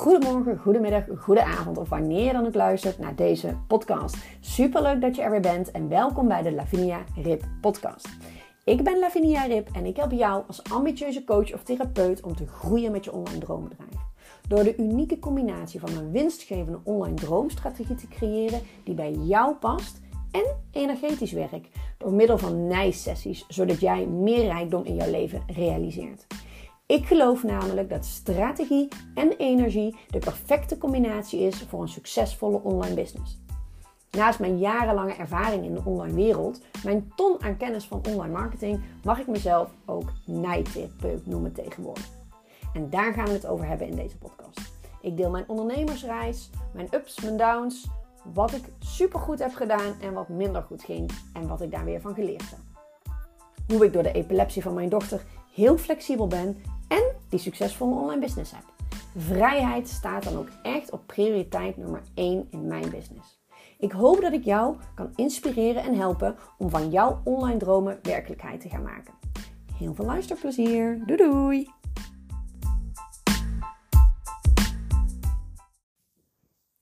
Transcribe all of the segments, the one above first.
goedemorgen, goedemiddag, goedenavond of wanneer je dan ook luistert naar deze podcast. Superleuk dat je er weer bent en welkom bij de Lavinia Rip podcast. Ik ben Lavinia Rip en ik help jou als ambitieuze coach of therapeut om te groeien met je online droombedrijf. Door de unieke combinatie van een winstgevende online droomstrategie te creëren die bij jou past en energetisch werk door middel van nijsessies, zodat jij meer rijkdom in jouw leven realiseert. Ik geloof namelijk dat strategie en energie de perfecte combinatie is voor een succesvolle online business. Naast mijn jarenlange ervaring in de online wereld, mijn ton aan kennis van online marketing, mag ik mezelf ook nijtherapeut noemen tegenwoordig. En daar gaan we het over hebben in deze podcast. Ik deel mijn ondernemersreis, mijn ups, mijn downs, wat ik supergoed heb gedaan en wat minder goed ging en wat ik daar weer van geleerd heb. Hoe ik door de epilepsie van mijn dochter heel flexibel ben en die succesvolle online business heb. Vrijheid staat dan ook echt op prioriteit nummer 1 in mijn business. Ik hoop dat ik jou kan inspireren en helpen om van jouw online dromen werkelijkheid te gaan maken. Heel veel luisterplezier. Doei doei!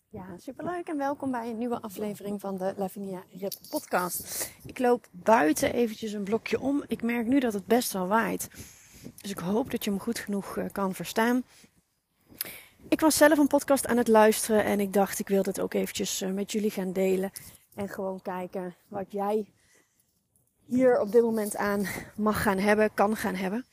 Ja, superleuk en welkom bij een nieuwe aflevering van de Lavinia Rip podcast. Ik loop buiten eventjes een blokje om. Ik merk nu dat het best wel waait. Dus ik hoop dat je hem goed genoeg eh, kan verstaan. Ik was zelf een podcast aan het luisteren en ik dacht ik wil dit ook eventjes eh, met jullie gaan delen. En gewoon kijken wat jij hier op dit moment aan mag gaan hebben, kan gaan hebben.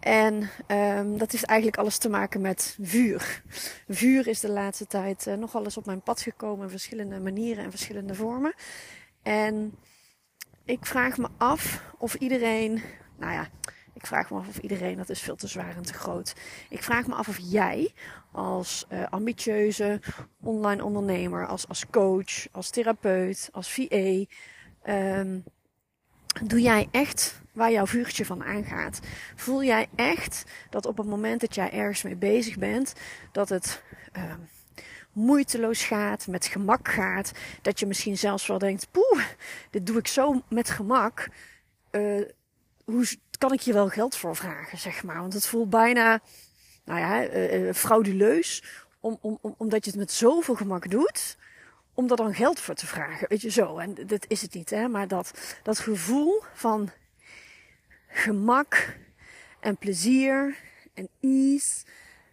En um, dat heeft eigenlijk alles te maken met vuur. Vuur is de laatste tijd uh, nogal eens op mijn pad gekomen in verschillende manieren en verschillende vormen. En ik vraag me af of iedereen, nou ja, ik vraag me af of iedereen, dat is veel te zwaar en te groot. Ik vraag me af of jij als uh, ambitieuze online ondernemer, als, als coach, als therapeut, als VA, ehm, doe jij echt waar jouw vuurtje van aangaat? Voel jij echt dat op het moment dat jij ergens mee bezig bent, dat het uh, moeiteloos gaat, met gemak gaat, dat je misschien zelfs wel denkt, poeh, dit doe ik zo met gemak. Uh, hoe kan ik je wel geld voor vragen, zeg maar? Want het voelt bijna, nou ja, uh, frauduleus, om, om, om, omdat je het met zoveel gemak doet, om daar dan geld voor te vragen. Weet je zo, en dat is het niet, hè? Maar dat, dat gevoel van gemak en plezier en ease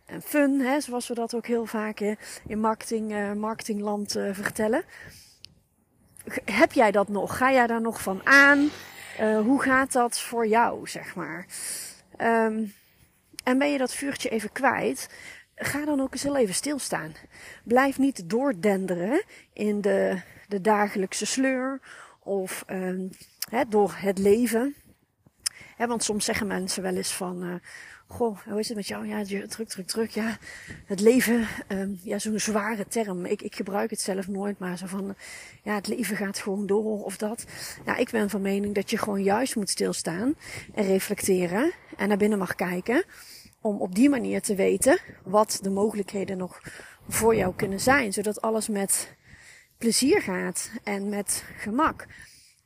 en fun, hè, zoals we dat ook heel vaak in marketing, uh, marketingland vertellen. Heb jij dat nog? Ga jij daar nog van aan? Uh, hoe gaat dat voor jou, zeg maar? Um, en ben je dat vuurtje even kwijt? Ga dan ook eens heel even stilstaan. Blijf niet doordenderen in de, de dagelijkse sleur of hè, door het leven. Want soms zeggen mensen wel eens van, uh, goh, hoe is het met jou? Ja, druk, druk, druk. Ja, het leven, um, ja, zo'n zware term. Ik, ik gebruik het zelf nooit, maar zo van, ja, het leven gaat gewoon door of dat. Nou, ik ben van mening dat je gewoon juist moet stilstaan en reflecteren en naar binnen mag kijken. Om op die manier te weten wat de mogelijkheden nog voor jou kunnen zijn. Zodat alles met plezier gaat en met gemak.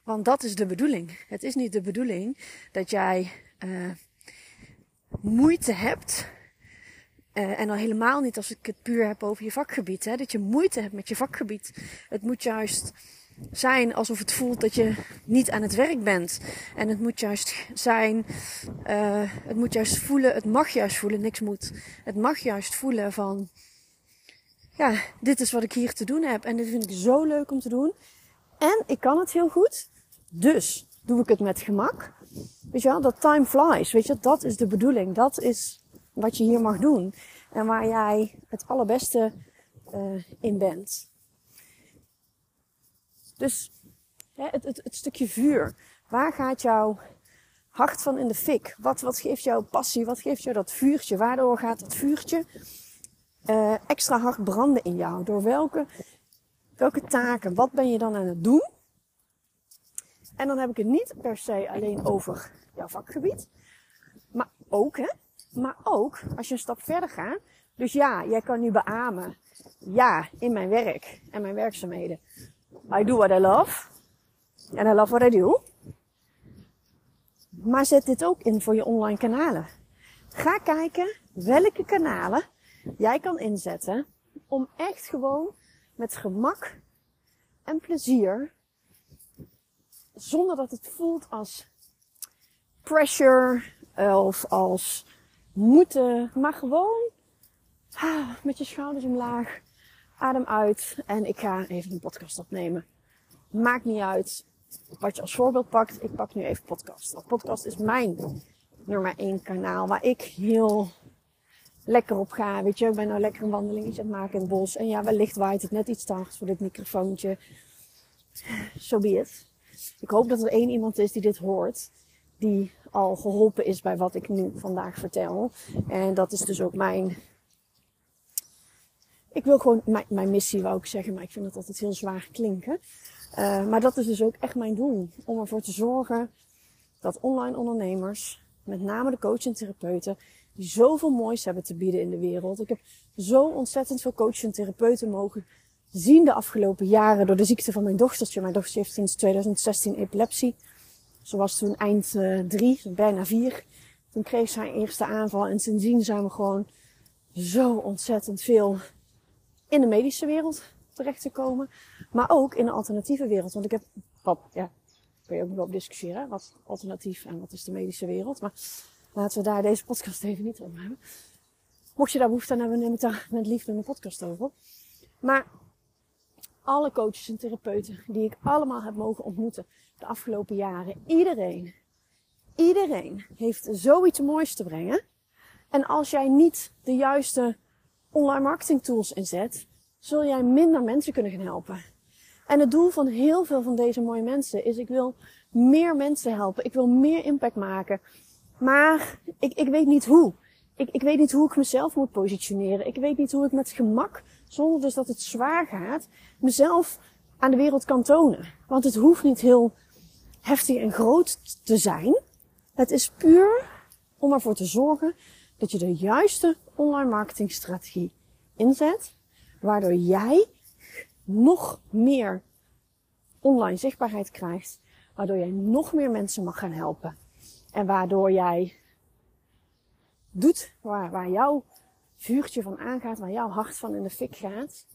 Want dat is de bedoeling. Het is niet de bedoeling dat jij uh, moeite hebt. Uh, en dan helemaal niet als ik het puur heb over je vakgebied. Hè, dat je moeite hebt met je vakgebied. Het moet juist zijn alsof het voelt dat je niet aan het werk bent. En het moet juist zijn, uh, het moet juist voelen, het mag juist voelen, niks moet. Het mag juist voelen van, ja, dit is wat ik hier te doen heb. En dit vind ik zo leuk om te doen. En ik kan het heel goed. Dus doe ik het met gemak. Weet je wel, dat time flies. Weet je, dat is de bedoeling. Dat is wat je hier mag doen. En waar jij het allerbeste uh, in bent. Dus hè, het, het, stukje vuur. Waar gaat jouw hart van in de fik? Wat, wat geeft jou passie? Wat geeft jou dat vuurtje? Waardoor gaat dat vuurtje uh, extra hard branden in jou? Door welke, welke taken? Wat ben je dan aan het doen? En dan heb ik het niet per se alleen over jouw vakgebied. Maar ook, hè? Maar ook als je een stap verder gaat. Dus ja, jij kan nu beamen. Ja, in mijn werk en mijn werkzaamheden. I do what I love. And I love what I do. Maar zet dit ook in voor je online kanalen. Ga kijken welke kanalen jij kan inzetten om echt gewoon met gemak en plezier, zonder dat het voelt als pressure of als moeten, maar gewoon ah, met je schouders omlaag, adem uit en ik ga even een podcast opnemen. Maakt niet uit wat je als voorbeeld pakt. Ik pak nu even podcast. Dat podcast is mijn nummer één kanaal waar ik heel lekker op ga. Weet je, ik ben nou lekker een wandelingetje aan het maken in het bos. En ja, wellicht waait het net iets te hard voor dit microfoontje. So be it. Ik hoop dat er één iemand is die dit hoort. Die al geholpen is bij wat ik nu vandaag vertel. En dat is dus ook mijn. Ik wil gewoon mijn, mijn missie, wou ik zeggen, maar ik vind dat altijd heel zwaar klinken. Uh, maar dat is dus ook echt mijn doel. Om ervoor te zorgen dat online ondernemers, met name de coach en therapeuten, die zoveel moois hebben te bieden in de wereld. Ik heb zo ontzettend veel coaches en therapeuten mogen zien de afgelopen jaren door de ziekte van mijn dochtertje. Mijn dochtertje heeft sinds 2016 epilepsie. Ze was toen eind uh, drie, bijna vier. Toen kreeg ze haar eerste aanval en sindsdien zijn we gewoon zo ontzettend veel in de medische wereld terecht te komen. Maar ook in de alternatieve wereld. Want ik heb, wat, ja, kun je ook nog wel op discussiëren. Wat alternatief en wat is de medische wereld. Maar laten we daar deze podcast even niet over hebben. Mocht je daar behoefte aan hebben, neem ik daar met liefde een podcast over. Maar alle coaches en therapeuten die ik allemaal heb mogen ontmoeten de afgelopen jaren. Iedereen, iedereen heeft zoiets moois te brengen. En als jij niet de juiste online marketing tools inzet, zul jij minder mensen kunnen gaan helpen. En het doel van heel veel van deze mooie mensen is, ik wil meer mensen helpen. Ik wil meer impact maken. Maar ik, ik weet niet hoe. Ik, ik weet niet hoe ik mezelf moet positioneren. Ik weet niet hoe ik met gemak, zonder dus dat het zwaar gaat, mezelf aan de wereld kan tonen. Want het hoeft niet heel heftig en groot te zijn. Het is puur om ervoor te zorgen dat je de juiste online marketingstrategie inzet waardoor jij nog meer online zichtbaarheid krijgt, waardoor jij nog meer mensen mag gaan helpen en waardoor jij doet waar, waar jouw vuurtje van aangaat, waar jouw hart van in de fik gaat,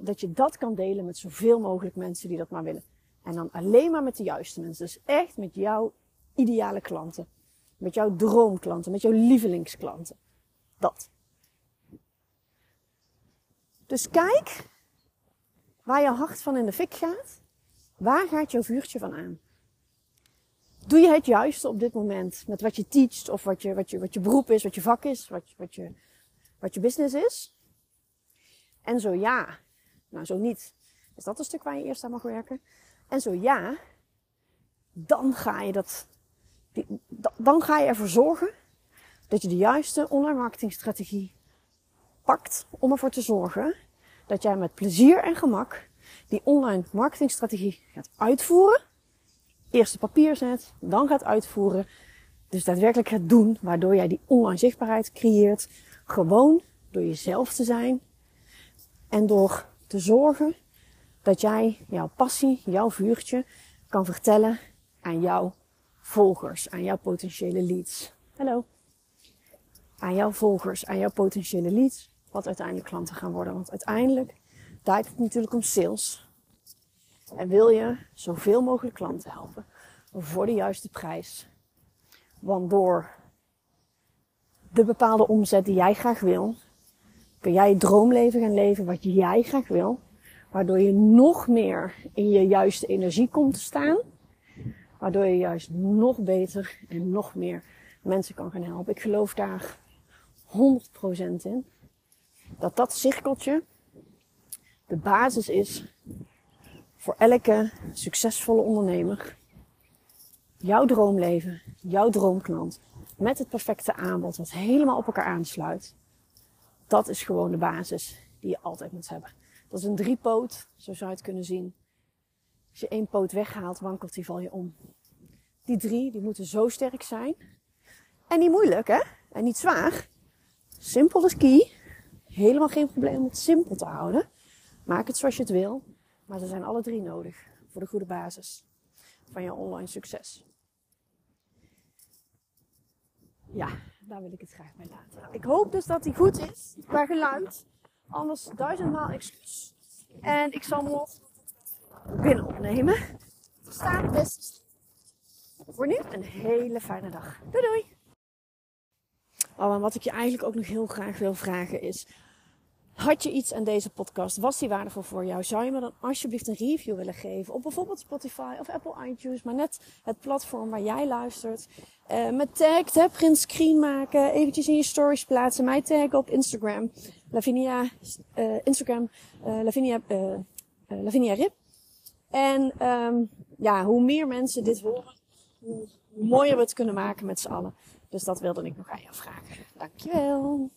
dat je dat kan delen met zoveel mogelijk mensen die dat maar willen. En dan alleen maar met de juiste mensen. Dus echt met jouw ideale klanten. Met jouw droomklanten, met jouw lievelingsklanten. Dat. Dus kijk waar je hart van in de fik gaat. Waar gaat jouw vuurtje van aan? Doe je het juiste op dit moment met wat je teacht of wat je, wat je, wat je beroep is, wat je vak is, wat, je, wat, je, wat je business is? En zo ja, nou zo niet, is dat een stuk waar je eerst aan mag werken. En zo ja, dan ga je dat, dan ga je ervoor zorgen dat je de juiste online marketingstrategie pakt om ervoor te zorgen dat jij met plezier en gemak die online marketingstrategie gaat uitvoeren. Eerst op papier zet, dan gaat uitvoeren. Dus daadwerkelijk gaat doen, waardoor jij die online zichtbaarheid creëert. Gewoon door jezelf te zijn en door te zorgen dat jij jouw passie, jouw vuurtje kan vertellen aan jouw volgers, aan jouw potentiële leads. Hallo. Aan jouw volgers, aan jouw potentiële leads wat uiteindelijk klanten gaan worden. Want uiteindelijk draait het natuurlijk om sales. En wil je zoveel mogelijk klanten helpen voor de juiste prijs. Want door de bepaalde omzet die jij graag wil, kun jij je droomleven gaan leven wat jij graag wil. Waardoor je nog meer in je juiste energie komt te staan. Waardoor je juist nog beter en nog meer mensen kan gaan helpen. Ik geloof daar 100% in dat dat cirkeltje de basis is voor elke succesvolle ondernemer. Jouw droomleven, jouw droomklant, met het perfecte aanbod wat helemaal op elkaar aansluit. Dat is gewoon de basis die je altijd moet hebben. Dat is een driepoot, zo zou je het kunnen zien. Als je één poot weghaalt, wankelt die, val je om. Die drie, die moeten zo sterk zijn. En niet moeilijk, hè? En niet zwaar. Simpel is key. Helemaal geen probleem om het simpel te houden. Maak het zoals je het wil. Maar ze zijn alle drie nodig voor de goede basis van jouw online succes. Ja, daar wil ik het graag bij laten. Ik hoop dus dat die goed is qua geluid. Anders duizendmaal excuus. En ik zal morgen binnen opnemen. Staat best. Voor nu een hele fijne dag. Doei doei! Oh, en wat ik je eigenlijk ook nog heel graag wil vragen is... Had je iets aan deze podcast? Was die waardevol voor jou? Zou je me dan alsjeblieft een review willen geven? Op bijvoorbeeld Spotify of Apple iTunes, maar net het platform waar jij luistert. Uh, met tag, hè, print screen maken, eventjes in je stories plaatsen, mij taggen op Instagram. Lavinia, uh, Instagram, uh, Lavinia, Lavinia Rip. En um, ja, hoe meer mensen dit horen, hoe mooier we het kunnen maken met z'n allen. Dus dat wilde ik nog aan jou vragen. Dankjewel.